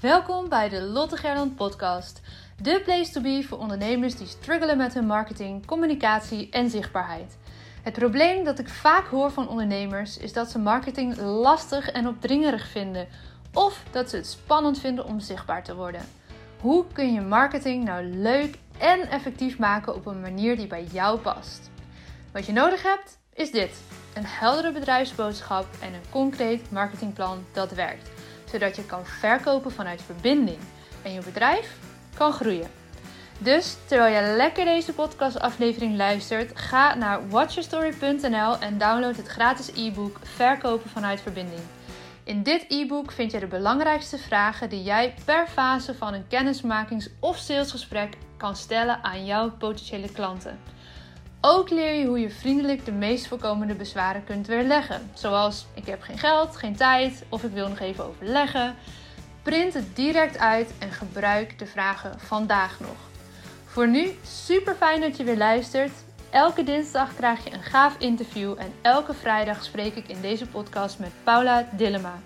Welkom bij de Lotte Gerland podcast. De place to be voor ondernemers die struggelen met hun marketing, communicatie en zichtbaarheid. Het probleem dat ik vaak hoor van ondernemers is dat ze marketing lastig en opdringerig vinden of dat ze het spannend vinden om zichtbaar te worden. Hoe kun je marketing nou leuk en effectief maken op een manier die bij jou past? Wat je nodig hebt is dit: een heldere bedrijfsboodschap en een concreet marketingplan dat werkt zodat je kan verkopen vanuit verbinding en je bedrijf kan groeien. Dus terwijl je lekker deze podcastaflevering luistert, ga naar watchyourstory.nl en download het gratis e-book Verkopen vanuit verbinding. In dit e-book vind je de belangrijkste vragen die jij per fase van een kennismakings- of salesgesprek kan stellen aan jouw potentiële klanten. Ook leer je hoe je vriendelijk de meest voorkomende bezwaren kunt weerleggen. Zoals ik heb geen geld, geen tijd of ik wil nog even overleggen. Print het direct uit en gebruik de vragen vandaag nog. Voor nu super fijn dat je weer luistert. Elke dinsdag krijg je een gaaf interview en elke vrijdag spreek ik in deze podcast met Paula Dillema.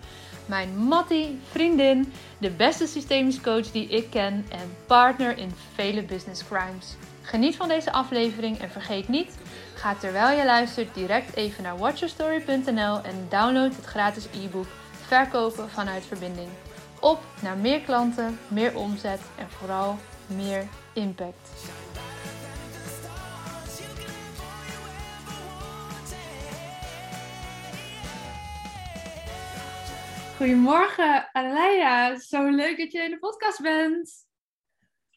Mijn Mattie, vriendin, de beste systemisch coach die ik ken en partner in vele business crimes. Geniet van deze aflevering en vergeet niet, ga terwijl je luistert direct even naar watchyourstory.nl en download het gratis e-book Verkopen vanuit verbinding. Op naar meer klanten, meer omzet en vooral meer impact. Goedemorgen, Aleia. Zo leuk dat je in de podcast bent.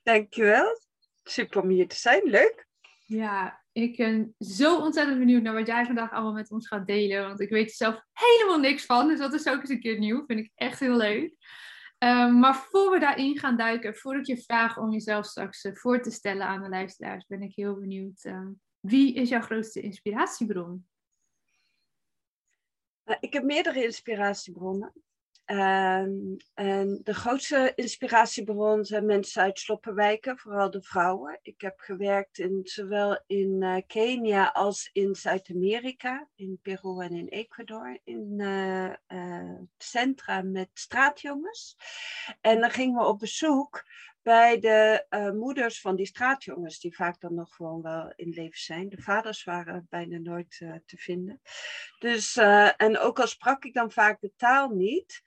Dankjewel. Super om hier te zijn. Leuk. Ja, ik ben zo ontzettend benieuwd naar wat jij vandaag allemaal met ons gaat delen. Want ik weet er zelf helemaal niks van. Dus dat is ook eens een keer nieuw. Vind ik echt heel leuk. Um, maar voor we daarin gaan duiken, voordat je vraag om jezelf straks uh, voor te stellen aan de luisteraars, ben ik heel benieuwd. Uh, wie is jouw grootste inspiratiebron? Uh, ik heb meerdere inspiratiebronnen. Um, en de grootste inspiratiebron zijn mensen uit sloppenwijken, vooral de vrouwen. Ik heb gewerkt in, zowel in uh, Kenia als in Zuid-Amerika, in Peru en in Ecuador, in uh, centra met straatjongens. En dan gingen we op bezoek bij de moeders van die straatjongens, die vaak dan nog gewoon wel in leven zijn. De vaders waren bijna nooit te vinden. Dus, en ook al sprak ik dan vaak de taal niet,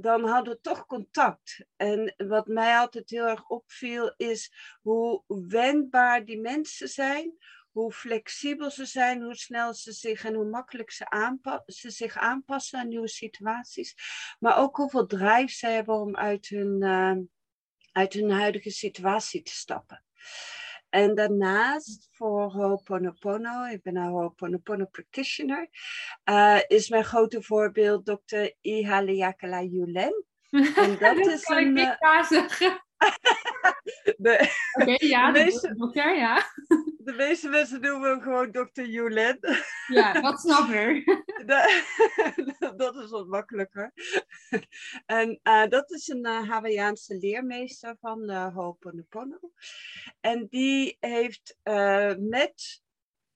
dan hadden we toch contact. En wat mij altijd heel erg opviel, is hoe wendbaar die mensen zijn. Hoe flexibel ze zijn, hoe snel ze zich en hoe makkelijk ze, aanpa ze zich aanpassen aan nieuwe situaties. Maar ook hoeveel drive ze hebben om uit hun, uit hun huidige situatie te stappen. En daarnaast voor Ho'oponopono, ik ben een Ho'oponopono practitioner, uh, is mijn grote voorbeeld dokter Ihaleakala Yulen. En dat, dat is kan een, ik niet uh, zeggen. Oké, okay, ja, de meeste, dokter, ja. De meeste mensen noemen hem gewoon dokter Yulen. Ja, dat snap ik. dat is wat makkelijker. En uh, dat is een uh, Hawaïaanse leermeester van uh, Ho'oponopono. En die heeft met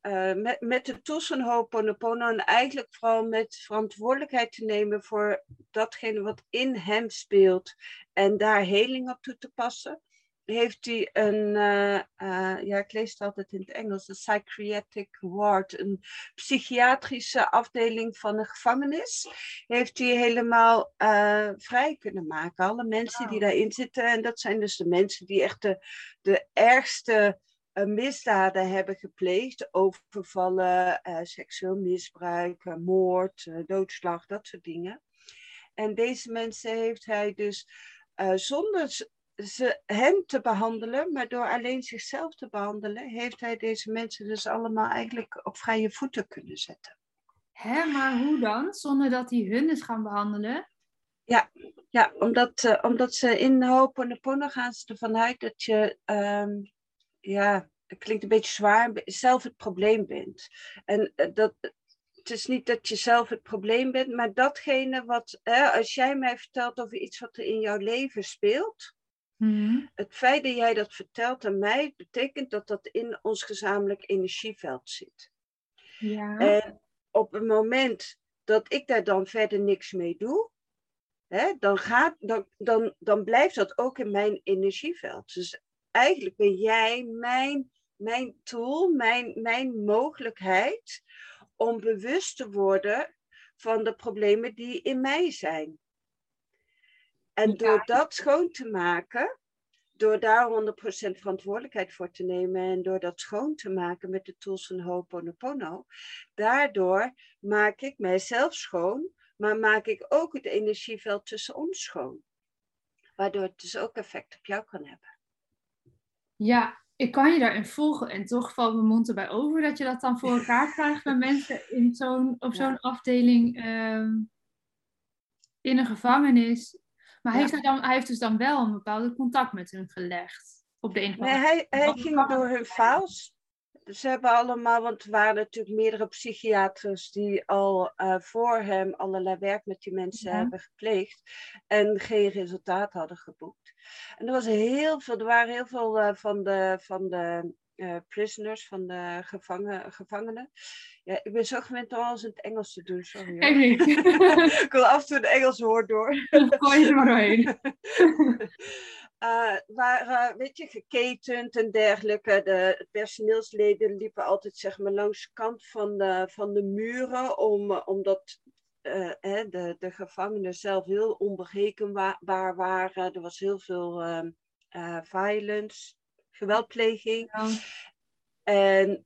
uh, met, met de van Ho'oponopono en eigenlijk vooral met verantwoordelijkheid te nemen voor datgene wat in hem speelt en daar heling op toe te passen, heeft hij een, uh, uh, ja ik lees het altijd in het Engels, een psychiatric ward, een psychiatrische afdeling van een gevangenis, heeft hij helemaal vrij kunnen maken. Alle mensen die daarin zitten, en dat zijn dus de mensen die echt de, de ergste misdaden hebben gepleegd, overvallen, seksueel misbruik, moord, doodslag, dat soort dingen. En deze mensen heeft hij dus zonder ze, hen te behandelen, maar door alleen zichzelf te behandelen, heeft hij deze mensen dus allemaal eigenlijk op vrije voeten kunnen zetten. Hè, maar hoe dan? Zonder dat hij hun is gaan behandelen? Ja, ja omdat, omdat ze in Ho'oponopono gaan ze ervan uit dat je um, ja, het klinkt een beetje zwaar, zelf het probleem bent. En dat, het is niet dat je zelf het probleem bent, maar datgene wat, hè, als jij mij vertelt over iets wat er in jouw leven speelt, mm-hmm. het feit dat jij dat vertelt aan mij, betekent dat dat in ons gezamenlijk energieveld zit. Ja. En op het moment dat ik daar dan verder niks mee doe, hè, dan, gaat, dan, dan, dan blijft dat ook in mijn energieveld. Dus eigenlijk ben jij mijn, mijn tool, mijn, mijn mogelijkheid om bewust te worden van de problemen die in mij zijn. En door dat schoon te maken, door daar 100% verantwoordelijkheid voor te nemen en door dat schoon te maken met de tools van Ho'oponopono, daardoor maak ik mijzelf schoon, maar maak ik ook het energieveld tussen ons schoon. Waardoor het dus ook effect op jou kan hebben. Ja, ik kan je daarin volgen en toch valt mijn mond erbij over dat je dat dan voor elkaar krijgt bij mensen in zo'n, op zo'n afdeling ehm, in een gevangenis. Maar hij, heeft dan, hij heeft dus dan wel een bepaalde contact met hun gelegd. Op de nee, hij, hij ging door hun files. Ze hebben allemaal, want er waren natuurlijk meerdere psychiaters die al uh, voor hem allerlei werk met die mensen hebben gepleegd en geen resultaat hadden geboekt. En er, was heel veel, er waren heel veel uh, van de, van de uh, prisoners, van de gevangen, gevangenen. Ja, ik ben zo gewend om alles in het Engels te doen, sorry. ik wil af en toe het Engels woord door. Gooi je er maar doorheen. uh, waren, weet je, geketend en dergelijke. De personeelsleden liepen altijd zeg maar, langs de kant van de, van de muren, om, omdat uh, hè, de, de gevangenen zelf heel onberekenbaar waren. Er was heel veel uh, violence, geweldpleging. Ja. En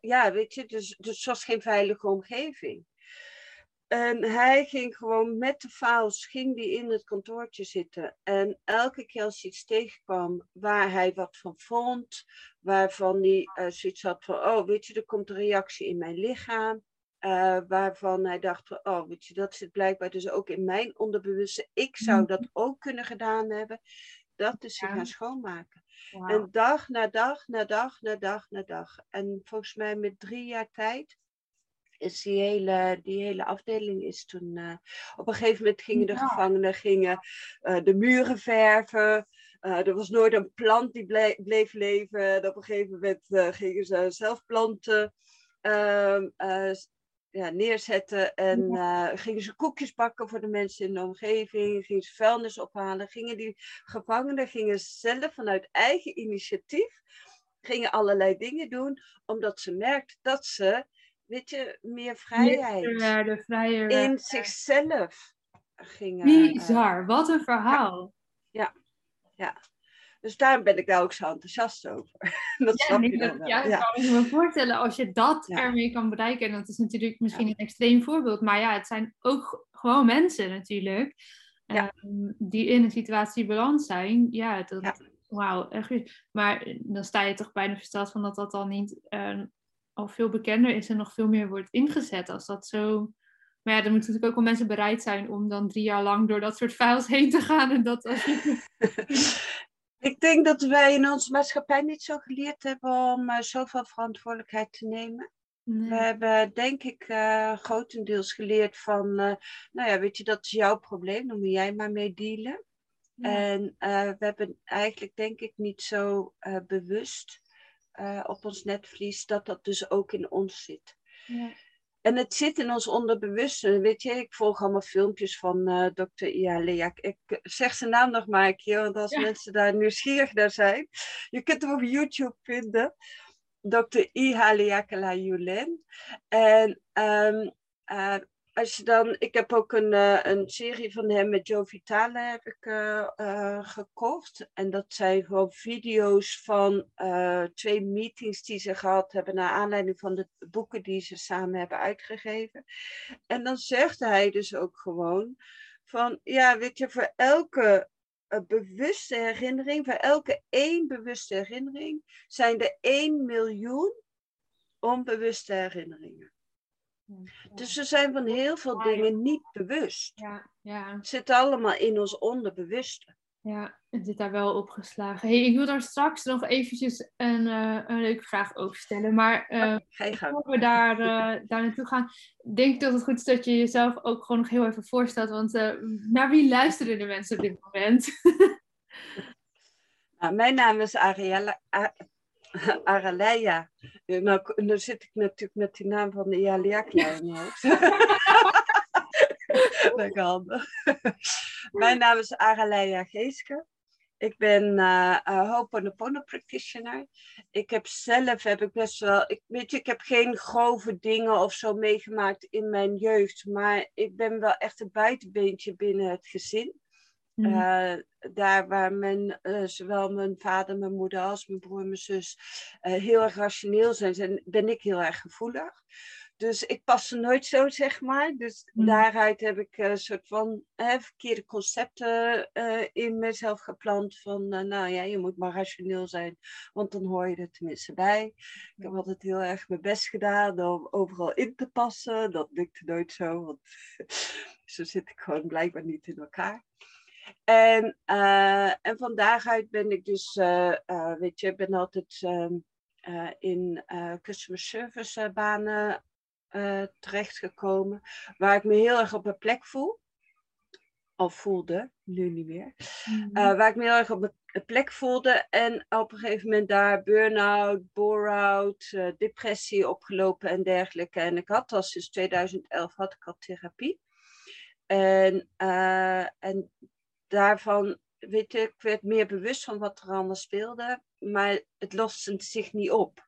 ja, weet je, dus, dus het was geen veilige omgeving. En hij ging gewoon met de files ging die in het kantoortje zitten. En elke keer als hij iets tegenkwam waar hij wat van vond, waarvan hij uh, zoiets had van, oh weet je, er komt een reactie in mijn lichaam. Uh, waarvan hij dacht van, oh weet je, dat zit blijkbaar dus ook in mijn onderbewuste. Ik zou dat ook kunnen gedaan hebben. Dat is zich gaan schoonmaken. Wow. En dag na dag, na dag, na dag, na dag. En volgens mij met drie jaar tijd is die hele, die hele afdeling is toen. Uh, op een gegeven moment gingen de ja. gevangenen gingen, uh, de muren verven. Uh, er was nooit een plant die bleef, bleef leven. En op een gegeven moment gingen ze zelf planten ehm, ja, neerzetten. En ja. gingen ze koekjes bakken voor de mensen in de omgeving. Gingen ze vuilnis ophalen. Gingen die gevangenen gingen zelf vanuit eigen initiatief. Gingen allerlei dingen doen, omdat ze merkten dat ze weet je, meer vrijheid de vrije, in zichzelf gingen. Bizar, wat een verhaal. Ja, ja. Dus daarom ben ik daar ook zo enthousiast over. dat ja, snap je dan wel. Ja, ja. kan ik me voorstellen als je dat ja. ermee kan bereiken. En dat is natuurlijk misschien een extreem voorbeeld. Maar ja, het zijn ook gewoon mensen natuurlijk. Um, die in een situatie beland zijn. Ja, dat, wauw, echt. Maar dan sta je toch bijna versteld van dat dat dan niet uh, al veel bekender is en nog veel meer wordt ingezet als dat zo. Maar ja, dan moeten natuurlijk ook wel mensen bereid zijn om dan drie jaar lang door dat soort files heen te gaan. En dat als Ik denk dat wij in onze maatschappij niet zo geleerd hebben om uh, zoveel verantwoordelijkheid te nemen. Nee. We hebben, denk ik, uh, grotendeels geleerd van, uh, nou ja, weet je, dat is jouw probleem, dan moet jij maar mee dealen. Ja. En we hebben eigenlijk, denk ik, niet zo bewust op ons netvlies, dat dat dus ook in ons zit. Ja. En het zit in ons onderbewuste. Weet je, ik volg allemaal filmpjes van uh, dokter Ia Ik zeg zijn naam nog maar een keer, want als ja. mensen daar nieuwsgierig naar zijn. Je kunt hem op YouTube vinden. Dr. Iha Leakela. En um, uh, als je dan, ik heb ook een, uh, een serie van hem met Joe Vitale heb ik uh, uh, gekocht. En dat zijn gewoon video's van twee meetings die ze gehad hebben naar aanleiding van de boeken die ze samen hebben uitgegeven. En dan zegt hij dus ook gewoon van, ja, weet je, voor elke bewuste herinnering, voor elke één bewuste herinnering, zijn er één miljoen onbewuste herinneringen. Dus we zijn van heel veel dingen niet bewust. Ja, ja. Het zit allemaal in ons onderbewuste. Ja, het zit daar wel opgeslagen. Hey, ik wil daar straks nog eventjes een, uh, een leuke vraag over stellen. Maar uh, voor we daar, uh, daar naartoe gaan, denk ik dat het goed is dat je jezelf ook gewoon nog heel even voorstelt. Want naar wie luisteren de mensen op dit moment? nou, mijn naam is Ariella, Araleia. Nou, dan zit ik natuurlijk met die naam van de Ialiakla in mijn hoofd. Lekker handig. Mijn naam is Araleia Geeske. Ik ben uh, uh, Ho'oponopono practitioner. Ik heb zelf heb ik best wel, ik, weet je, ik heb geen grove dingen of zo meegemaakt in mijn jeugd, maar ik ben wel echt een buitenbeentje binnen het gezin. Mm. Uh, daar waar mijn, zowel mijn vader, mijn moeder als mijn broer en mijn zus heel erg rationeel zijn, zijn, ben ik heel erg gevoelig. Dus ik pas er nooit zo, zeg maar. Dus mm. daaruit heb ik een soort van verkeerde concepten in mezelf geplant. Van, nou ja, je moet maar rationeel zijn, want dan hoor je er tenminste bij. Ik heb altijd heel erg mijn best gedaan om overal in te passen. Dat lukte nooit zo, want zo zit ik gewoon blijkbaar niet in elkaar. En, uh, en van daaruit ben ik dus, weet je, ik ben altijd ehm, in customer service banen terechtgekomen. Waar ik me heel erg op mijn plek voel. Al voelde, nu niet meer. Mm waar ik me heel erg op mijn plek voelde. En op een gegeven moment daar burn-out, bore-out, uh, depressie opgelopen en dergelijke. En ik had al sinds 2011 had ik al therapie. En, en daarvan, weet je, ik werd meer bewust van wat er allemaal speelde. Maar het loste zich niet op.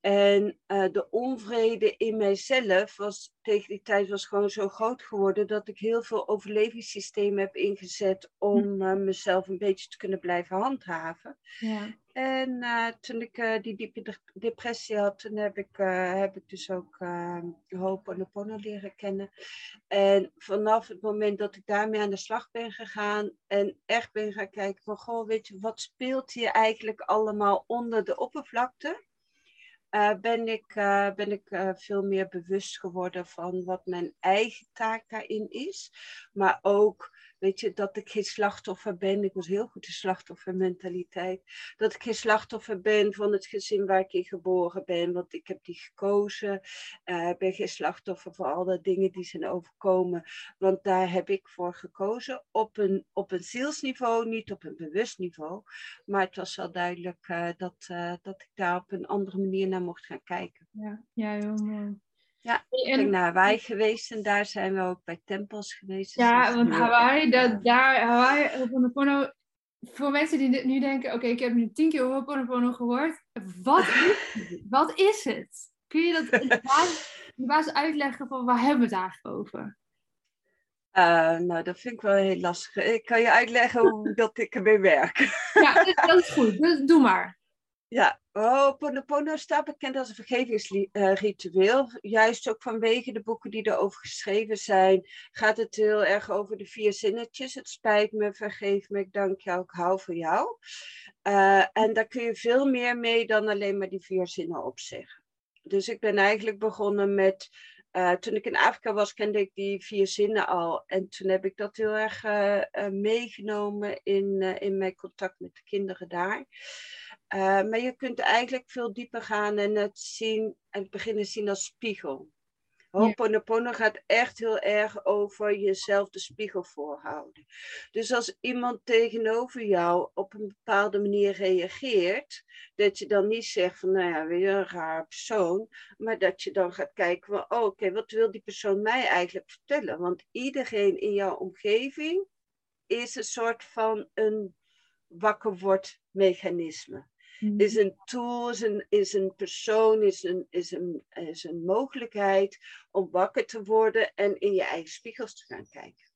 En uh, de onvrede in mijzelf was tegen die tijd was gewoon zo groot geworden dat ik heel veel overlevingssystemen heb ingezet om uh, mezelf een beetje te kunnen blijven handhaven. Ja. En uh, toen ik die diepe depressie had, toen heb ik, heb ik dus ook Ho'oponopono leren kennen. En vanaf het moment dat ik daarmee aan de slag ben gegaan en echt ben gaan kijken van, goh, weet je, wat speelt hier eigenlijk allemaal onder de oppervlakte? uh, ben ik, uh, ben ik uh, veel meer bewust geworden van wat mijn eigen taak daarin is. Maar ook Weet je, dat ik geen slachtoffer ben. Ik was heel goed in slachtoffermentaliteit. Dat ik geen slachtoffer ben van het gezin waar ik in geboren ben. Want ik heb die gekozen. Ik ben geen slachtoffer voor alle dingen die zijn overkomen. Want daar heb ik voor gekozen. Op een, op een zielsniveau, niet op een bewust niveau. Maar het was wel duidelijk uh, dat, uh, dat ik daar op een andere manier naar mocht gaan kijken. Ja, ja heel mooi. Ja, ik ben naar Hawaii geweest en daar zijn we ook bij tempels geweest. Ja, dus want Hawaii, dat, daar, Hawaii, Ho'oponopono, voor mensen die nu denken, oké, ik heb nu tien keer Ho'oponopono gehoord. Wat is, wat is het? Kun je dat in de basis, uitleggen van waar hebben we het eigenlijk over? Uh, nou, dat vind ik wel heel lastig. Ik kan je uitleggen hoe dat ik ermee werk. Ja, dat is goed. Dus doe maar. Ja, oh, Ponopono staat bekend als een vergevingsritueel. Juist ook vanwege de boeken die erover geschreven zijn, gaat het heel erg over de vier zinnetjes. Het spijt me, vergeef me, ik dank jou, ik hou van jou. Uh, en daar kun je veel meer mee dan alleen maar die vier zinnen opzeggen. Dus ik ben eigenlijk begonnen met uh, toen ik in Afrika was, kende ik die vier zinnen al. En toen heb ik dat heel erg meegenomen in, in mijn contact met de kinderen daar. Uh, maar je kunt eigenlijk veel dieper gaan en het zien en het beginnen zien als spiegel. Ho'oponopono gaat echt heel erg over jezelf de spiegel voorhouden. Dus als iemand tegenover jou op een bepaalde manier reageert, dat je dan niet zegt van, nou ja, weer een raar persoon, maar dat je dan gaat kijken van, oh, oké, wat wil die persoon mij eigenlijk vertellen? Want iedereen in jouw omgeving is een soort van een wakker mechanisme. Mhm. Is een tool, is een, is een persoon, is een, is, een, is een mogelijkheid om wakker te worden en in je eigen spiegels te gaan kijken.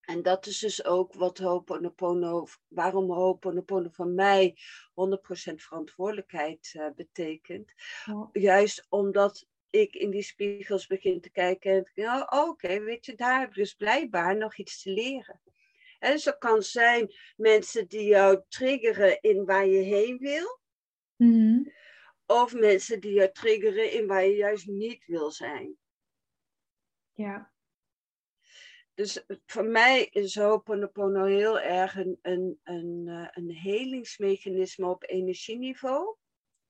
En dat is dus ook wat Ho'oponopono, waarom Ho'oponopono van mij 100% verantwoordelijkheid uh, betekent. Juist omdat ik in die spiegels begin te kijken en nou, oké, okay, weet je, daar heb ik dus blijkbaar nog iets te leren. En zo kan zijn mensen die jou triggeren in waar je heen wil. Mhm. Of mensen die jou triggeren in waar je juist niet wil zijn. Ja. Dus voor mij is Ho'oponopono heel erg een, een, een, eh, een helingsmechanisme op energieniveau.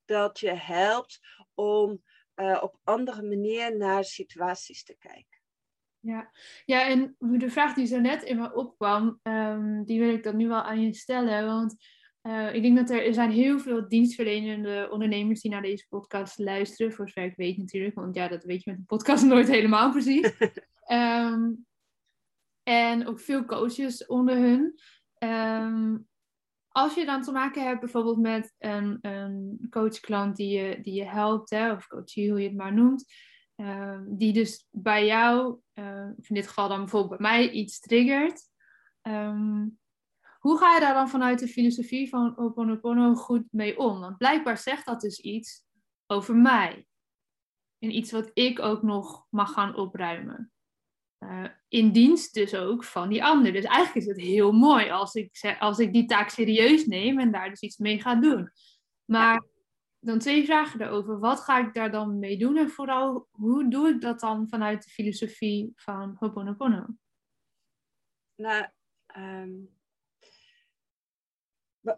Dat je helpt om uh, op andere manier naar situaties te kijken. Ja. ja, en de vraag die zo net in me opkwam, um, die wil ik dan nu wel aan je stellen. Want uh, ik denk dat er, er zijn heel veel dienstverlenende ondernemers die naar deze podcast luisteren. Voor zover ik weet natuurlijk, want ja, dat weet je met een podcast nooit helemaal precies. Ehm, en ook veel coaches onder hun. Ehm, als je dan te maken hebt bijvoorbeeld met een, een coachklant die je, die je helpt, hè, of coachie, hoe je het maar noemt, ehm, die dus bij jou, uh, in dit geval dan bijvoorbeeld bij mij, iets triggert. hoe ga je daar dan vanuit de filosofie van Oponopono goed mee om? Want blijkbaar zegt dat dus iets over mij. En iets wat ik ook nog mag gaan opruimen. Uh, in dienst dus ook van die ander. Dus eigenlijk is het heel mooi als ik, als ik die taak serieus neem en daar dus iets mee ga doen. Maar dan twee vragen erover. Wat ga ik daar dan mee doen? En vooral, hoe doe ik dat dan vanuit de filosofie van Ho'oponopono? Nou, um,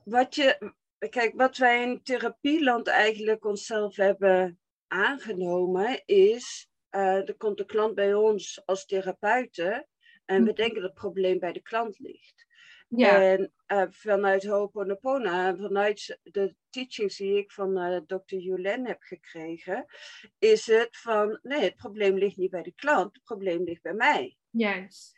wat je... Kijk, wat wij in therapieland eigenlijk onszelf hebben aangenomen is, uh, er komt de klant bij ons als therapeuten en we hm. denken dat het probleem bij de klant ligt. Ja. En uh, vanuit Ho'oponopono, vanuit de teachings die ik van uh, dokter Julen heb gekregen, is het van, nee, het probleem ligt niet bij de klant, het probleem ligt bij mij. Juist.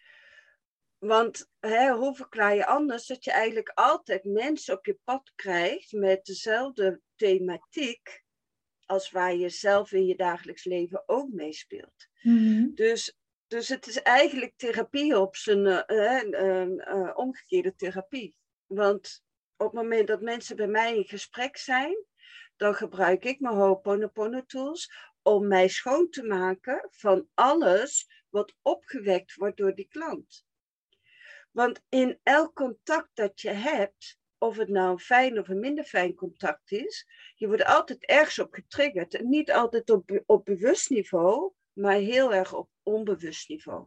Want hè, hoe verklaar je anders dat je eigenlijk altijd mensen op je pad krijgt met dezelfde thematiek, als waar je zelf in je dagelijks leven ook meespeelt. Mm dus, dus het is eigenlijk therapie op zijn uh, omgekeerde therapie. Want op het moment dat mensen bij mij in gesprek zijn, dan gebruik ik mijn Ho'oponopono tools om mij schoon te maken van alles wat opgewekt wordt door die klant. Want in elk contact dat je hebt, of het nou een fijn of een minder fijn contact is, je wordt altijd ergens op getriggerd. En niet altijd op, op bewust niveau, maar heel erg op onbewust niveau.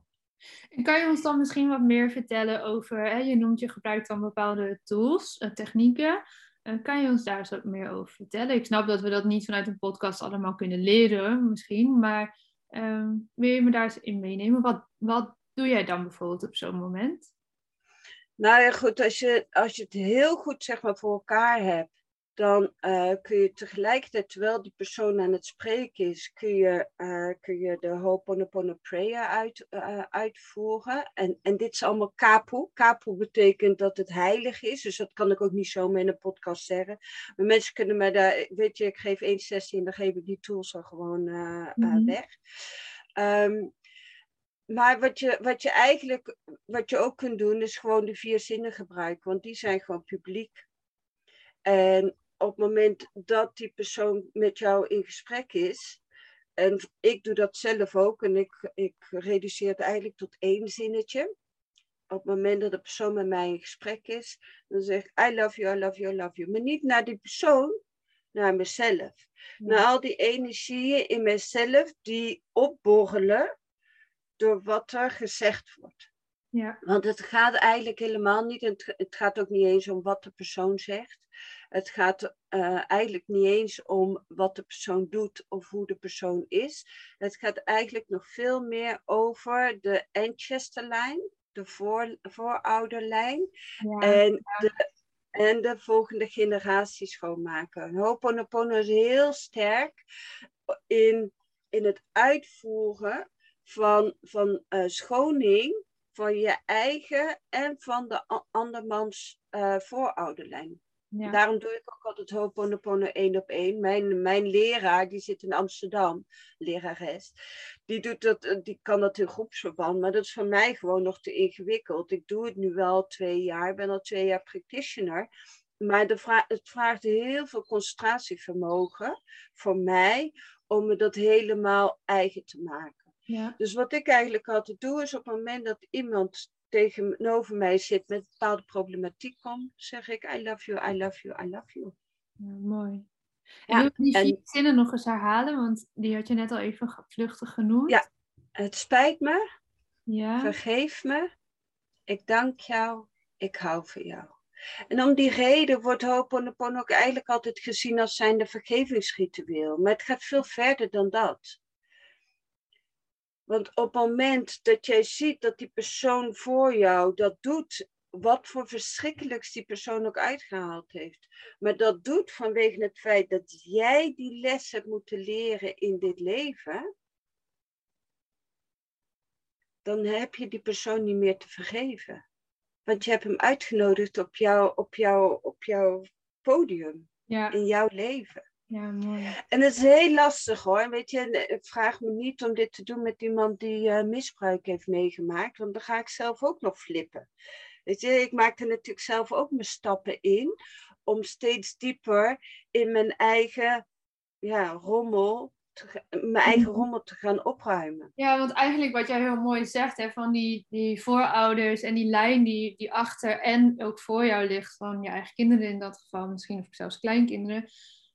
En kan je ons dan misschien wat meer vertellen over, hè, je noemt je gebruikt dan bepaalde tools, uh, technieken. Uh, kan je ons daar eens wat meer over vertellen? Ik snap dat we dat niet vanuit een podcast allemaal kunnen leren, misschien, maar uh, wil je me daar eens in meenemen? Wat, wat doe jij dan bijvoorbeeld op zo'n moment? Nou ja, goed, als je, als je het heel goed zeg maar, voor elkaar hebt, dan uh, kun je tegelijkertijd, terwijl die persoon aan het spreken is, kun je, uh, kun je de Ho'oponopono prayer uit, uh, uitvoeren. En, en dit is allemaal kapu. Kapu betekent dat het heilig is, dus dat kan ik ook niet zo in een podcast zeggen. Maar mensen kunnen mij daar, weet je, ik geef één sessie en dan geef ik die tools al gewoon mm -hmm. weg. Um, maar wat je, wat je eigenlijk, wat je ook kunt doen, is gewoon de vier zinnen gebruiken, want die zijn gewoon publiek. En op het moment dat die persoon met jou in gesprek is, en ik doe dat zelf ook, en ik, ik reduceer het eigenlijk tot één zinnetje. Op het moment dat de persoon met mij in gesprek is, dan zeg ik I love you, I love you, I love you. Maar niet naar die persoon, naar mezelf. Naar al die energieën in mezelf die opborrelen door wat er gezegd wordt. Ja. Want het gaat eigenlijk helemaal niet, het, het gaat ook niet eens om wat de persoon zegt. Het gaat uh, eigenlijk niet eens om wat de persoon doet of hoe de persoon is. Het gaat eigenlijk nog veel meer over de ancestor de voor, voorouderlijn. Ja, en, De, en de volgende generatie schoonmaken. Ho'oponopono is heel sterk in, in het uitvoeren van, van uh, schoning van je eigen en van de andermans uh, voorouderlijn. Ja. Daarom doe ik ook altijd Ho'oponopono één op één. Mijn, mijn leraar, die zit in Amsterdam, lerares, die, doet dat, eh, die kan dat in groepsverband, maar dat is voor mij gewoon nog te ingewikkeld. Ik doe het nu wel twee jaar, ik ben al twee jaar practitioner. Maar de vraag, het vraagt heel veel concentratievermogen voor mij om me dat helemaal eigen te maken. Ja. Dus wat ik eigenlijk altijd doe, is op het moment dat iemand tegenover mij zit met een bepaalde problematiek komt, zeg ik I love you, I love you, I love you. Ja, mooi. Ja, wil die vier zinnen nog eens herhalen? Want die had je net al even vluchtig genoemd. Ja, het spijt me. Ja. Vergeef me. Ik dank jou. Ik hou van jou. En om die reden wordt Ho'oponopono ook eigenlijk altijd gezien als zijnde vergevingsritueel. Maar het gaat veel verder dan dat. Want op het moment dat jij ziet dat die persoon voor jou dat doet, wat voor verschrikkelijks die persoon ook uitgehaald heeft, maar dat doet vanwege het feit dat jij die les hebt moeten leren in dit leven, dan heb je die persoon niet meer te vergeven. Want je hebt hem uitgenodigd op, jou, op, jou, op jouw podium, Ja, in jouw leven. Ja mooi. En het is heel lastig hoor. Weet je, vraag me niet om dit te doen met iemand die eh, misbruik heeft meegemaakt, want dan ga ik zelf ook nog flippen. Weet je, ik maak er natuurlijk zelf ook mijn stappen in om steeds dieper in mijn eigen ja, rommel, te mijn eigen Mhm. rommel te gaan opruimen. Ja, want eigenlijk wat jij heel mooi zegt, hè, van die, die voorouders en die lijn die, die achter en ook voor jou ligt, van je eigen kinderen in dat geval, misschien of zelfs kleinkinderen.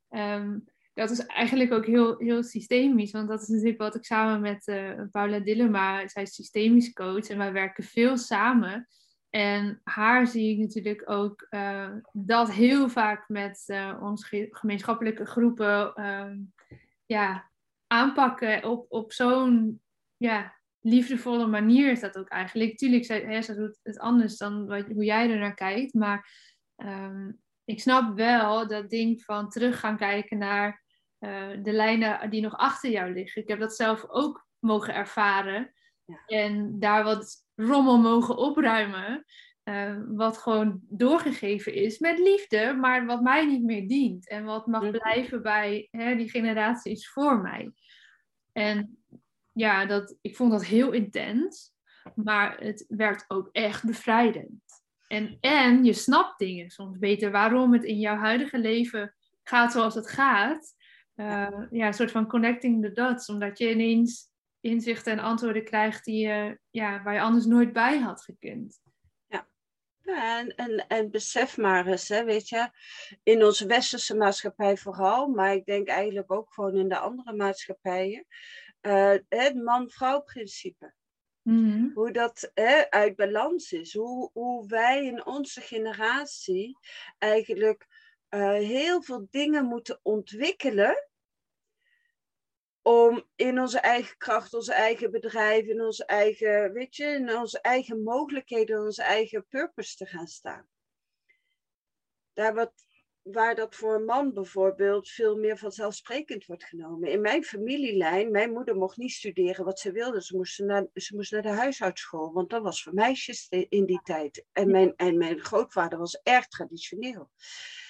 Ehm, dat is eigenlijk ook heel, heel systemisch, want dat is natuurlijk wat ik samen met eh, Paula Dillema, zij is systemisch coach en wij werken veel samen. En haar zie ik natuurlijk ook eh, dat heel vaak met eh, onze ge- gemeenschappelijke groepen ehm, ja, aanpakken op, op zo'n ja, liefdevolle manier is dat ook eigenlijk. Tuurlijk, zij, doet het anders dan wat, hoe jij er naar kijkt. Maar ehm, ik snap wel dat ding van terug gaan kijken naar eh, de lijnen die nog achter jou liggen. Ik heb dat zelf ook mogen ervaren. Ja. En daar wat rommel mogen opruimen. eh, wat gewoon doorgegeven is met liefde, maar wat mij niet meer dient. En wat mag Mhm. blijven bij hè, die generaties voor mij. En ja, dat, ik vond dat heel intens, maar het werd ook echt bevrijdend. En, en je snapt dingen soms beter waarom het in jouw huidige leven gaat zoals het gaat. Eh, ja, een soort van connecting the dots, omdat je ineens inzichten en antwoorden krijgt die je, ja, waar je anders nooit bij had gekund. Ja, en, en, en besef maar eens, hè, weet je, in onze westerse maatschappij vooral, maar ik denk eigenlijk ook gewoon in de andere maatschappijen, eh, het man-vrouw principe. Mhm. hoe dat hè, uit balans is. Hoe, hoe wij in onze generatie eigenlijk eh, heel veel dingen moeten ontwikkelen. Om in onze eigen kracht, onze eigen bedrijf, in onze eigen, weet je, in onze eigen mogelijkheden, onze eigen purpose te gaan staan. Daar wat, waar dat voor een man bijvoorbeeld veel meer vanzelfsprekend wordt genomen. In mijn familielijn, mijn moeder mocht niet studeren wat ze wilde. Ze moest naar, ze moest naar de huishoudschool, want dat was voor meisjes in die tijd. En mijn, en mijn grootvader was erg traditioneel.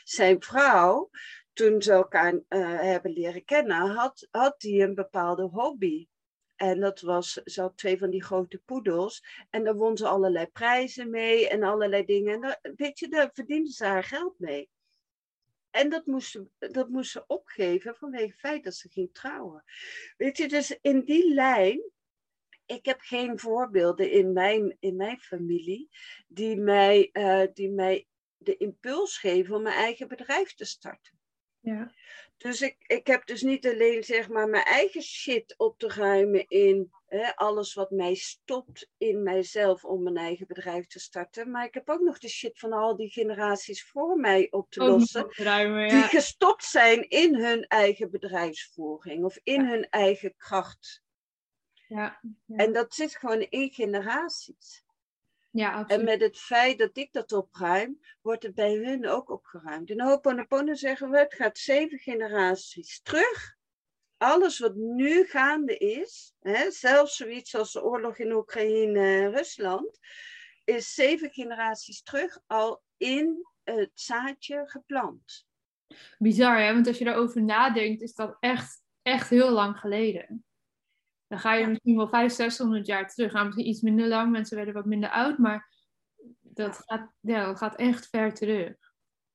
Zijn vrouw, toen ze elkaar eh, hebben leren kennen, had, had die een bepaalde hobby. En dat was, ze had twee van die grote poedels. En daar won ze allerlei prijzen mee en allerlei dingen. En daar, weet je, daar verdiende ze haar geld mee. En dat moest, ze, dat moest opgeven vanwege het feit dat ze ging trouwen. Weet je, dus in die lijn. Ik heb geen voorbeelden in mijn, in mijn familie die mij, eh, die mij de impuls geven om mijn eigen bedrijf te starten. Ja. Dus ik, ik heb dus niet alleen zeg maar mijn eigen shit op te ruimen in hè, alles wat mij stopt in mijzelf om mijn eigen bedrijf te starten. Maar ik heb ook nog de shit van al die generaties voor mij op te lossen. Die ja. gestopt zijn in hun eigen bedrijfsvoering of in hun eigen kracht. Ja, ja. En dat zit gewoon in generaties. Ja, En absoluut. met het feit dat ik dat opruim, wordt het bij hun ook opgeruimd. In Ho'oponopono zeggen we, het gaat zeven generaties terug. Alles wat nu gaande is, hè, zelfs zoiets als de oorlog in Oekraïne en Rusland, is zeven generaties terug al in het zaadje geplant. Bizar, hè? Want als je daarover nadenkt, is dat echt, echt heel lang geleden. Dan ga je misschien wel 500, 600 jaar terug. Nou, misschien iets minder lang, mensen werden wat minder oud, maar dat, gaat, ja, dat gaat echt ver terug.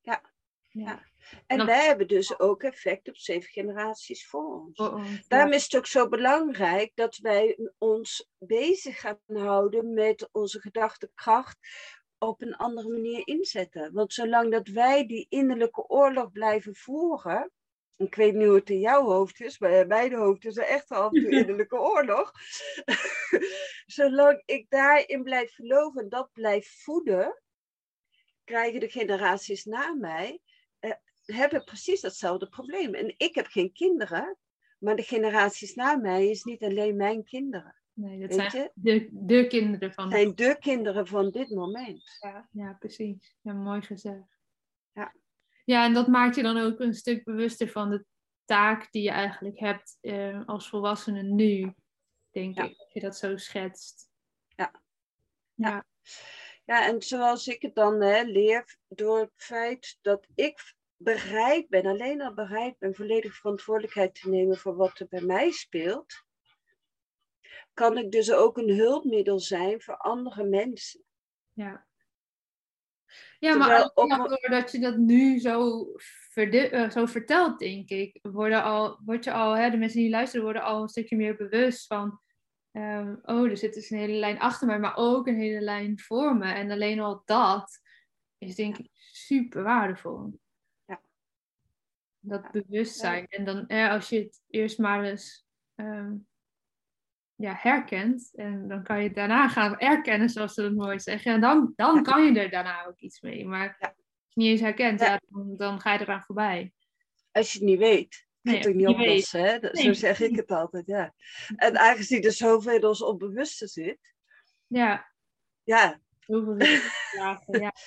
Ja. Ja. En wij hebben dus ook effect op zeven generaties voor ons. Voor ons, Daarom ja. is het ook zo belangrijk dat wij ons bezig gaan houden met onze gedachtekracht op een andere manier inzetten. Want zolang dat wij die innerlijke oorlog blijven voeren, ik weet niet hoe het in jouw hoofd is, maar in mijn hoofd is er echt af en toe innerlijke oorlog. zolang ik daarin blijf geloven en dat blijf voeden, krijgen de generaties na mij, eh, hebben precies datzelfde probleem. En ik heb geen kinderen, maar de generaties na mij is niet alleen mijn kinderen. Nee, dat Weet zijn de, de kinderen van zijn de kinderen van dit moment. Ja, ja, precies. Ja, mooi gezegd. Ja. En dat maakt je dan ook een stuk bewuster van de taak die je eigenlijk hebt eh, als volwassene nu, denk Ja. ik. Als je dat zo schetst. Ja. Ja. Ja, en zoals ik het dan hè, leer, door het feit dat ik bereid ben, alleen al bereid ben, volledig verantwoordelijkheid te nemen voor wat er bij mij speelt, kan ik dus ook een hulpmiddel zijn voor andere mensen. Ja. Ja, maar ook doordat je dat nu zo, uh, zo vertelt, denk ik, worden al, word je al, hè, de mensen die luisteren worden al een stukje meer bewust van, um, oh, er zit dus een hele lijn achter mij, maar ook een hele lijn voor me. En alleen al dat is denk ik super waardevol. Ja. Dat bewustzijn. En dan, als je het eerst maar eens ehm, ja, herkent. En dan kan je het daarna gaan erkennen, zoals ze het mooi zeggen. En dan, dan kan je er daarna ook iets mee. Maar als je niet eens herkent, ja. dan, dan, ga je eraan voorbij. Als je het niet weet. Nee, het ook niet oplossen, hè? zo zeg ik het altijd, ja. En aangezien er zoveel in ons onbewuste zit. Ja. Ja. Zoveel ja,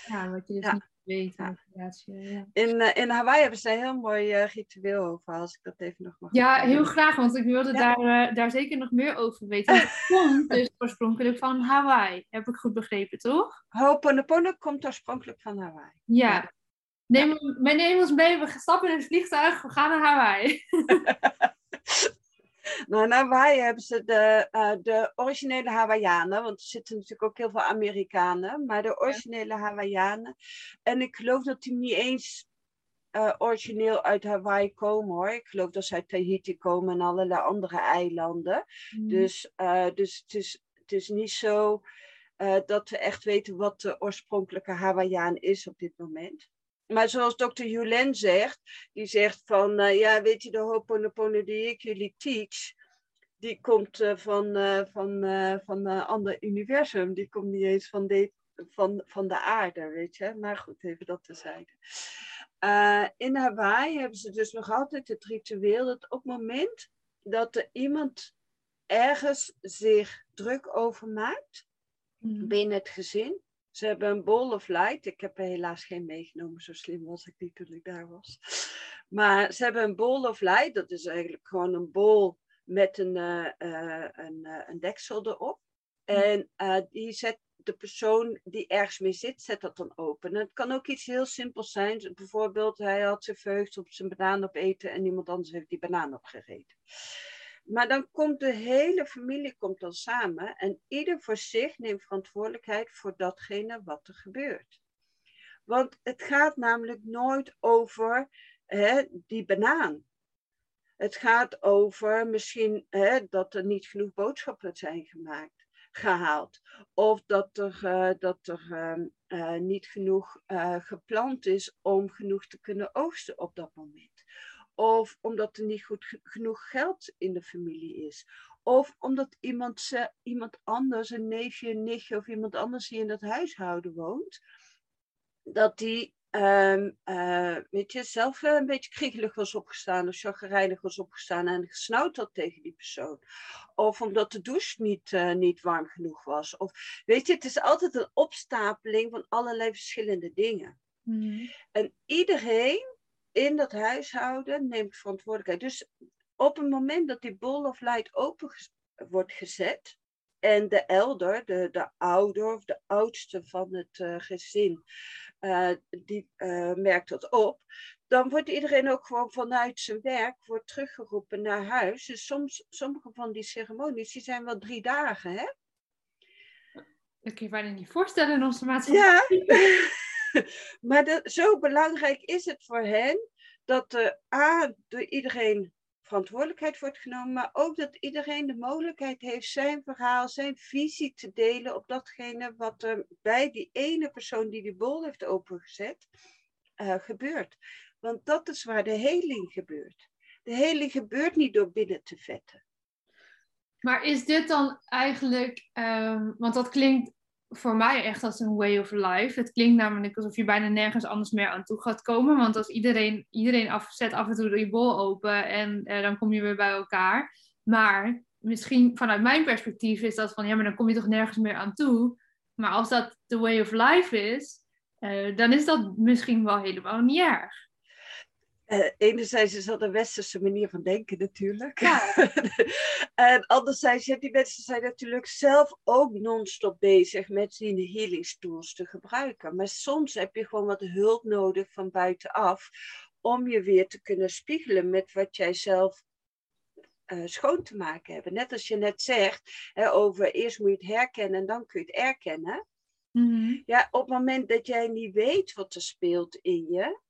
ja, wat je dus niet weet. Ja. Ja. In, uh, in Hawaii hebben ze een heel mooi uh, ritueel over, als ik dat even nog mag Ja, heel graag, want ik wilde daar, uh, daar zeker nog meer over weten. Het komt dus oorspronkelijk van Hawaii, heb ik goed begrepen, toch? Ho'oponopono komt oorspronkelijk van Hawaii. Ja. Neem, ja. neem ons mee, we stappen in het vliegtuig, we gaan naar Hawaii. Nou, in Hawaii hebben ze de, uh, de originele Hawaiianen, want er zitten natuurlijk ook heel veel Amerikanen, maar de originele Hawaiianen. En ik geloof dat die niet eens uh, origineel uit Hawaii komen hoor. Ik geloof dat ze uit Tahiti komen en allerlei andere eilanden. Mm. Dus, uh, dus het, is, het is niet zo dat we echt weten wat de oorspronkelijke Hawaiiaan is op dit moment maar zoals dokter Julen zegt, die zegt van, uh, ja, weet je, de Ho'oponopono die ik jullie teach, die komt uh, van, uh, van, van een ander universum. Die komt niet eens van de, van, van de aarde, weet je. Maar goed, even dat tezijde. in Hawaii hebben ze dus nog altijd het ritueel dat op het moment dat er iemand ergens zich druk over maakt, mm. binnen het gezin, ze hebben een bowl of light. Ik heb er helaas geen meegenomen, zo slim was ik niet toen ik daar was. Maar ze hebben een bowl of light. Dat is eigenlijk gewoon een bol met een, uh, een, uh, een deksel erop. En die zet de persoon die ergens mee zit, zet dat dan open. het kan ook iets heel simpels zijn. Bijvoorbeeld, hij had zich verheugd op zijn banaan opeten en iemand anders heeft die banaan opgegeten. Maar dan komt de hele familie komt dan samen en ieder voor zich neemt verantwoordelijkheid voor datgene wat er gebeurt. Want het gaat namelijk nooit over hè, die banaan. Het gaat over misschien hè, dat er niet genoeg boodschappen zijn gemaakt, gehaald. Of dat er, uh, dat er uh, niet genoeg uh, geplant is om genoeg te kunnen oogsten op dat moment. Of omdat er niet goed genoeg geld in de familie is. Of omdat iemand, ze, iemand anders, een neefje, een nichtje of iemand anders die in dat huishouden woont, dat die um, uh, weet je, zelf een beetje kriegelig was opgestaan of chagrijnig was opgestaan en gesnauwd had tegen die persoon. Of omdat de douche niet, uh, niet warm genoeg was. Of weet je, het is altijd een opstapeling van allerlei verschillende dingen. Mm. En iedereen in dat huishouden neemt verantwoordelijkheid. Dus op het moment dat die bowl of light open wordt gezet en de elder, de, de ouder of de oudste van het uh, gezin, uh, die uh, merkt dat op, dan wordt iedereen ook gewoon vanuit zijn werk wordt teruggeroepen naar huis. Dus soms, sommige van die ceremonies die zijn wel drie dagen, hè? Dat kun je bijna niet voorstellen in onze maatschappij. Ja. maar zo belangrijk is het voor hen dat er A, door iedereen verantwoordelijkheid wordt genomen, maar ook dat iedereen de mogelijkheid heeft zijn verhaal, zijn visie te delen op datgene wat er bij die ene persoon die die bol heeft opengezet uh, gebeurt. Want dat is waar de heling gebeurt. De heling gebeurt niet door binnen te vetten. Maar is dit dan eigenlijk, um, want dat klinkt voor mij echt als een way of life. Het klinkt namelijk alsof je bijna nergens anders meer aan toe gaat komen. Want als iedereen, iedereen af, zet af en toe je bol open en eh, dan kom je weer bij elkaar. Maar misschien vanuit mijn perspectief is dat van ja, maar dan kom je toch nergens meer aan toe. Maar als dat de way of life is, uh, dan is dat misschien wel helemaal niet erg. Uh, enerzijds is dat een westerse manier van denken natuurlijk. Ja. en anderzijds, ja, die mensen zijn natuurlijk zelf ook non-stop bezig met die healing tools te gebruiken. Maar soms heb je gewoon wat hulp nodig van buitenaf om je weer te kunnen spiegelen met wat jij zelf uh, schoon te maken hebt. Net als je net zegt hè, over eerst moet je het herkennen en dan kun je het erkennen. Mm Ja, op het moment dat jij niet weet wat er speelt in je,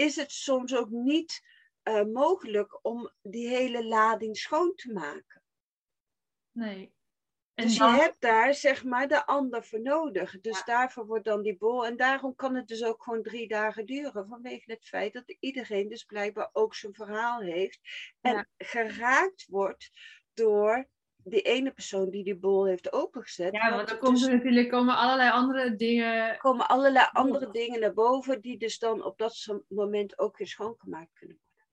is het soms ook niet uh, mogelijk om die hele lading schoon te maken. Nee. En dus je hebt daar zeg maar de ander voor nodig. Dus daarvoor wordt dan die bol. En daarom kan het dus ook gewoon drie dagen duren. Vanwege het feit dat iedereen dus blijkbaar ook zijn verhaal heeft. En geraakt wordt door die ene persoon die die bol heeft opengezet. Ja, want dan komt er natuurlijk komen allerlei andere dingen. komen allerlei andere dingen naar boven die dus dan op dat moment ook weer schoongemaakt kunnen worden.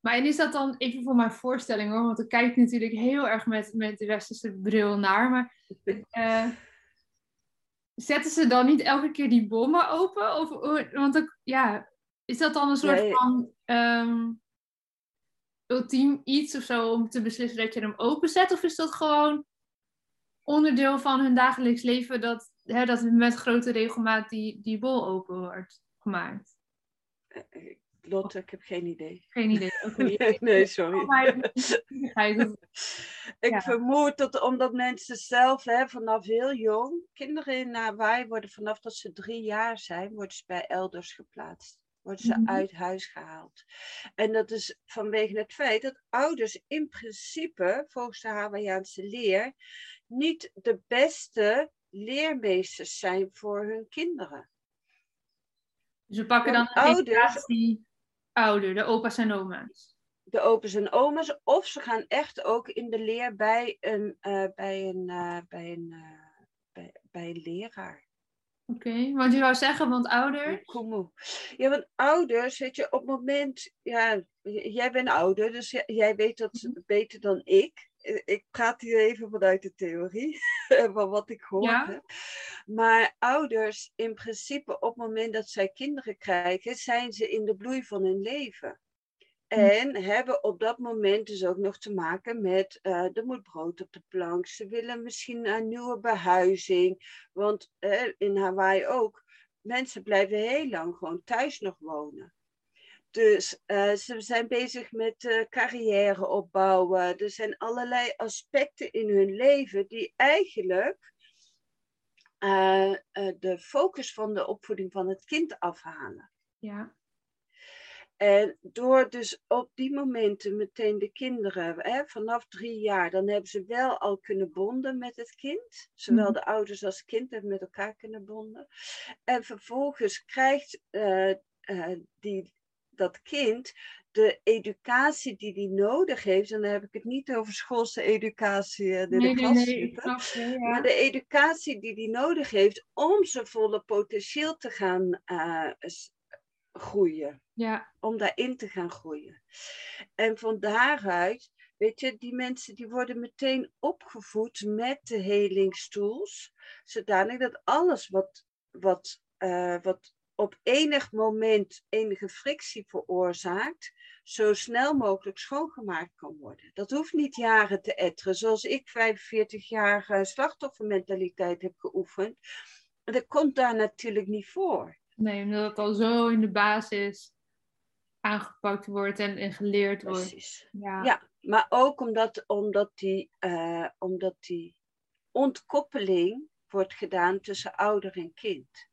Maar en is dat dan, even voor mijn voorstelling hoor, want ik kijk natuurlijk heel erg met, met de westerse bril naar, maar uh, zetten ze dan niet elke keer die bommen open? Of, want ja, is dat dan een soort van um, ultiem iets of zo om te beslissen dat je hem openzet? Of is dat gewoon onderdeel van hun dagelijks leven dat, hè, dat met grote regelmaat die, die bol open wordt gemaakt? Lotte, ik heb geen idee. Geen idee. Okay. nee, sorry. ik vermoed dat omdat mensen zelf hè, vanaf heel jong, kinderen in Hawaii worden vanaf dat ze drie jaar zijn, worden ze bij elders geplaatst. Worden ze mhm. uit huis gehaald. En dat is vanwege het feit dat ouders in principe, volgens de Hawaiiaanse leer, niet de beste leermeesters zijn voor hun kinderen. Dus we pakken dan een ouders, ouder, de opa's en oma's. De opa's en oma's. Of ze gaan echt ook in de leer bij een, uh, bij een, uh, bij een, uh, bij, bij een leraar. Oké, okay. want je wou zeggen, want ouder? Ja, want ouders, weet je, op het moment, ja, jij bent ouder, dus jij weet dat mhm. beter dan ik. Ik praat hier even vanuit de theorie, van wat ik hoor. Ja? Maar ouders, in principe, op het moment dat zij kinderen krijgen, zijn ze in de bloei van hun leven. Hm. En hebben op dat moment dus ook nog te maken met uh, er moet brood op de plank. Ze willen misschien een nieuwe behuizing. Want uh, in Hawaii ook, mensen blijven heel lang gewoon thuis nog wonen. Dus uh, ze zijn bezig met carrière opbouwen. Er zijn allerlei aspecten in hun leven die eigenlijk de focus van de opvoeding van het kind afhalen. Ja. En door dus op die momenten meteen de kinderen, hè, vanaf drie jaar, dan hebben ze wel al kunnen bonden met het kind. Zowel mhm. de ouders als het kind hebben met elkaar kunnen bonden. En vervolgens krijgt uh, uh, die, dat kind de educatie die die nodig heeft, en dan heb ik het niet over schoolse educatie in de klas zitten, maar de educatie die die nodig heeft om zijn volle potentieel te gaan uh, groeien. Ja. Om daarin te gaan groeien. En van daaruit, weet je, die mensen die worden meteen opgevoed met de helingstools, zodanig dat alles wat, wat, uh, wat op enig moment enige frictie veroorzaakt, zo snel mogelijk schoongemaakt kan worden. Dat hoeft niet jaren te etteren, zoals ik 45 jaar slachtoffermentaliteit heb geoefend. Dat komt daar natuurlijk niet voor. Nee, omdat het al zo in de basis aangepakt wordt en, en geleerd wordt. Precies. Ja. ja, maar ook omdat, omdat, die, uh, omdat die ontkoppeling wordt gedaan tussen ouder en kind.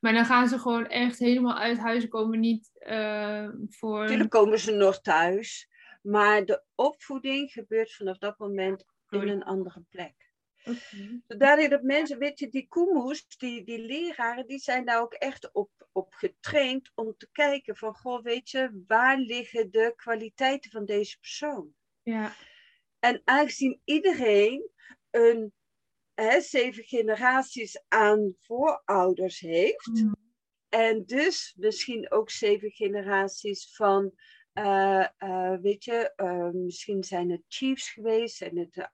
Maar dan gaan ze gewoon echt helemaal uit huis komen, niet uh, voor... Natuurlijk komen ze nog thuis, maar de opvoeding gebeurt vanaf dat moment in een andere plek. Okay. Zodat dat mensen, weet je, die koemoes, die, die leraren, die zijn daar ook echt op, op getraind om te kijken van, goh, weet je, waar liggen de kwaliteiten van deze persoon? Ja. En aangezien iedereen een hè, zeven generaties aan voorouders heeft. Mm. En dus misschien ook zeven generaties van uh, uh, weet je, uh, misschien zijn het chiefs geweest, zijn het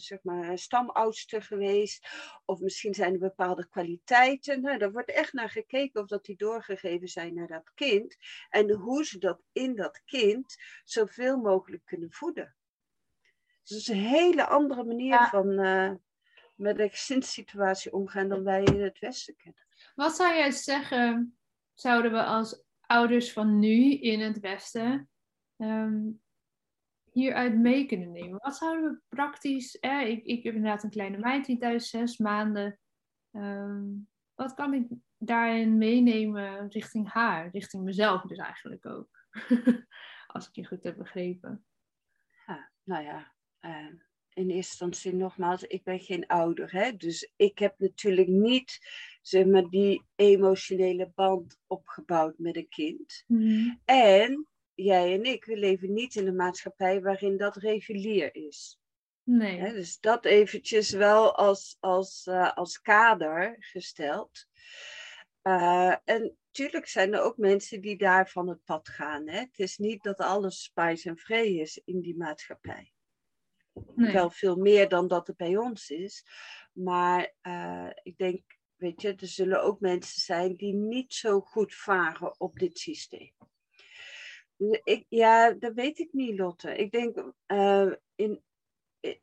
zeg maar stamoudsten geweest, of misschien zijn er bepaalde kwaliteiten. Nou, daar wordt echt naar gekeken of dat die doorgegeven zijn naar dat kind en hoe ze dat in dat kind zoveel mogelijk kunnen voeden. Dus dat is een hele andere manier van met de gezinssituatie omgaan dan wij in het Westen kennen. Wat zou jij zeggen, zouden we als ouders van nu in het Westen um, hieruit mee kunnen nemen? Wat zouden we praktisch, ik, ik heb inderdaad een kleine meid die thuis zes maanden, ehm, wat kan ik daarin meenemen richting haar, richting mezelf dus eigenlijk ook? Als ik je goed heb begrepen. Ja, nou ja, uh, in eerste instantie nogmaals, ik ben geen ouder. Hè? Dus ik heb natuurlijk niet zeg maar, die emotionele band opgebouwd met een kind. Mhm. En jij en ik, we leven niet in een maatschappij waarin dat regulier is. Nee. Hè? Dus dat eventjes wel als, als, uh, als kader gesteld. Uh, en natuurlijk zijn er ook mensen die daar van het pad gaan. Hè? Het is niet dat alles spice en vrij is in die maatschappij. Wel veel meer dan dat er bij ons is. Maar uh, ik denk, weet je, er zullen ook mensen zijn die niet zo goed varen op dit systeem. Ik, ja, dat weet ik niet, Lotte. Ik denk, uh, in,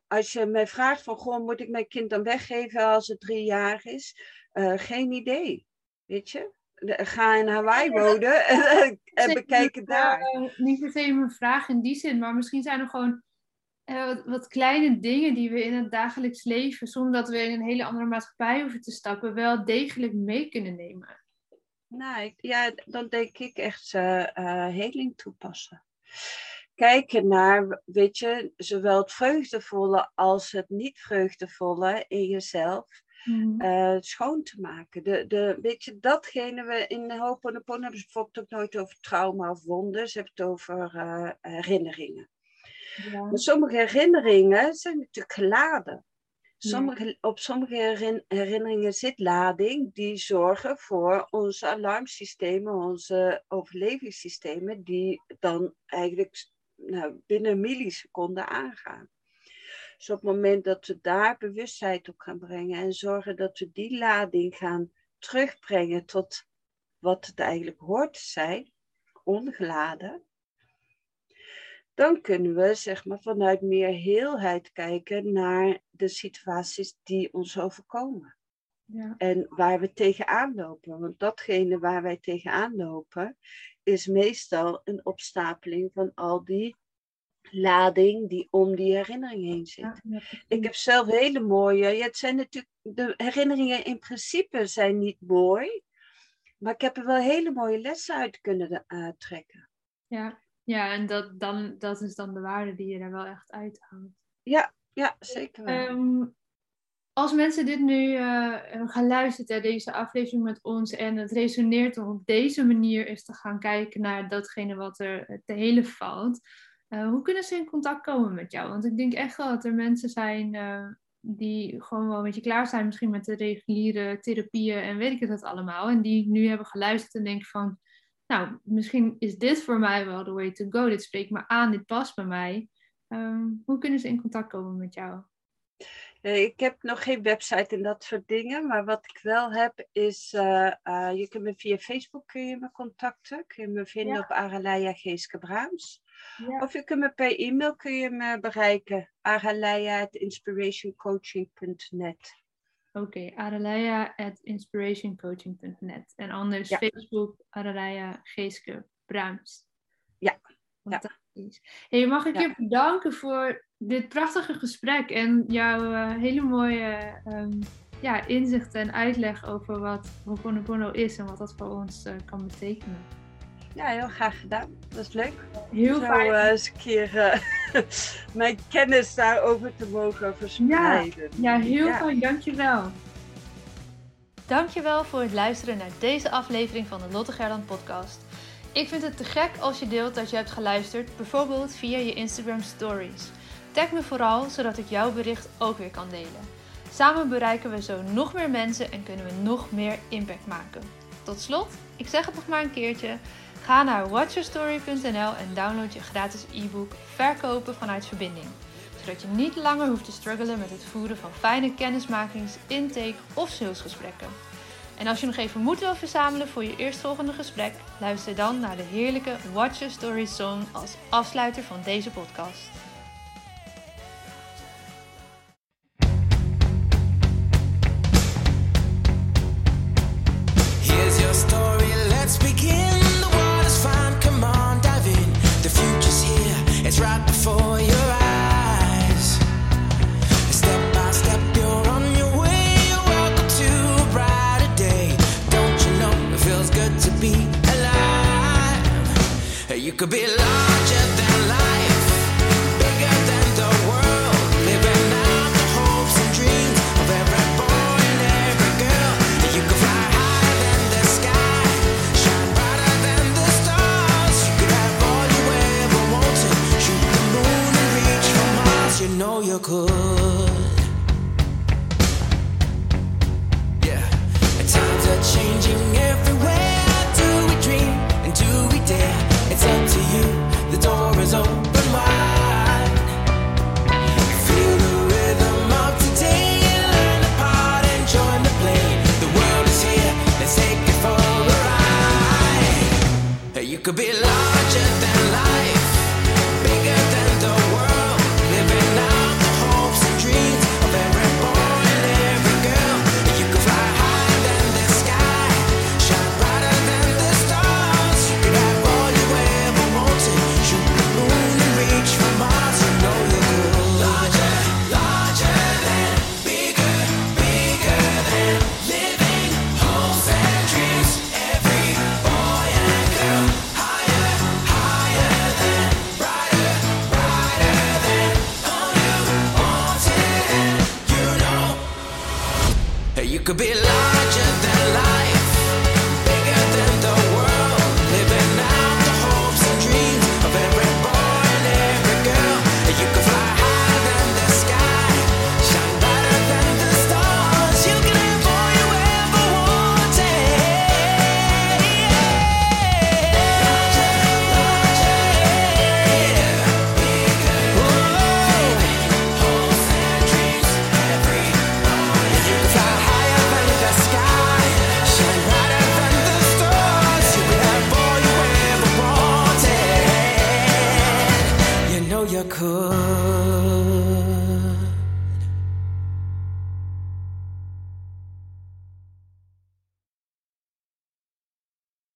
als je mij vraagt van, goh, moet ik mijn kind dan weggeven als het drie jaar is? Uh, geen idee, weet je? Ga in Hawaii wonen en, en bekijk het daar. niet se mijn vraag in die zin, maar misschien zijn er gewoon uh, wat, wat, kleine dingen die we in het dagelijks leven, zonder dat we in een hele andere maatschappij hoeven te stappen, wel degelijk mee kunnen nemen. Nou, ja, dan denk ik echt uh, heling toepassen. Kijken naar, weet je, zowel het vreugdevolle als het niet vreugdevolle in jezelf. Mm. schoon te maken. De, de, weet je, datgene we in Ho'oponopono hebben ze bijvoorbeeld ook nooit over trauma of wonden. Ze hebben het over herinneringen. Maar sommige herinneringen zijn natuurlijk geladen. Sommige, Op sommige herinneringen zit lading die zorgen voor onze alarmsystemen, onze overlevingssystemen, die dan eigenlijk nou, binnen een milliseconde aangaan. Dus op het moment dat we daar bewustheid op gaan brengen en zorgen dat we die lading gaan terugbrengen tot wat het eigenlijk hoort te zijn, ongeladen, dan kunnen we zeg maar, vanuit meer heelheid kijken naar de situaties die ons overkomen. Ja. En waar we tegenaan lopen. Want datgene waar wij tegenaan lopen, is meestal een opstapeling van al die lading die om die herinnering heen zit. ik heb zelf hele mooie. Ja, het zijn natuurlijk, de herinneringen in principe zijn niet mooi. Maar ik heb er wel hele mooie lessen uit kunnen uh, trekken. Ja. Ja, en dat, dan, dat is dan de waarde die je er wel echt uithaalt. Ja, ja zeker wel. Um, als mensen dit nu uh, gaan luisteren naar deze aflevering met ons en het resoneert om op deze manier eens te gaan kijken naar datgene wat er te hele valt, uh, hoe kunnen ze in contact komen met jou? Want ik denk echt wel dat er mensen zijn uh, die gewoon wel een beetje klaar zijn, misschien met de reguliere therapieën en weet ik het allemaal, en die nu hebben geluisterd en denken van nou, misschien is dit voor mij wel de way to go. Dit spreekt me aan, dit past bij mij. Ehm, hoe kunnen ze in contact komen met jou? Ik heb nog geen website en dat soort dingen, maar wat ik wel heb is, uh, uh, je kunt me via Facebook kun je me contacten, kun je me vinden op Araleia Geeske Braams. Ja. Of je kunt me per e-mail kun je me bereiken, araleia.inspirationcoaching.net. Oké, okay, at inspirationcoaching.net. En anders Facebook Aralaya Geeske Braams. Ja. Fantastisch. Hey, mag ik je bedanken voor dit prachtige gesprek en jouw uh, hele mooie um, ja, inzichten en uitleg over wat Ho'oponopono is en wat dat voor ons uh, kan betekenen. Ja, heel graag gedaan. Dat is leuk. Heel fijn. Uh, eens een keer eh, mijn kennis daarover te mogen verspreiden. Ja, ja heel ja. fijn. Dankjewel. Dankjewel voor het luisteren naar deze aflevering van de Lotte Gerland podcast. Ik vind het te gek als je deelt dat je hebt geluisterd, bijvoorbeeld via je Instagram stories. Tag me vooral, zodat ik jouw bericht ook weer kan delen. Samen bereiken we zo nog meer mensen en kunnen we nog meer impact maken. Tot slot, ik zeg het nog maar een keertje. Ga naar watchyourstory.nl en download je gratis e-book Verkopen vanuit Verbinding. Zodat je niet langer hoeft te struggelen met het voeren van fijne kennismakings, intake of salesgesprekken. En als je nog even moed wil verzamelen voor je eerstvolgende gesprek, luister dan naar de heerlijke Watch Your Story song als afsluiter van deze podcast. could be lying.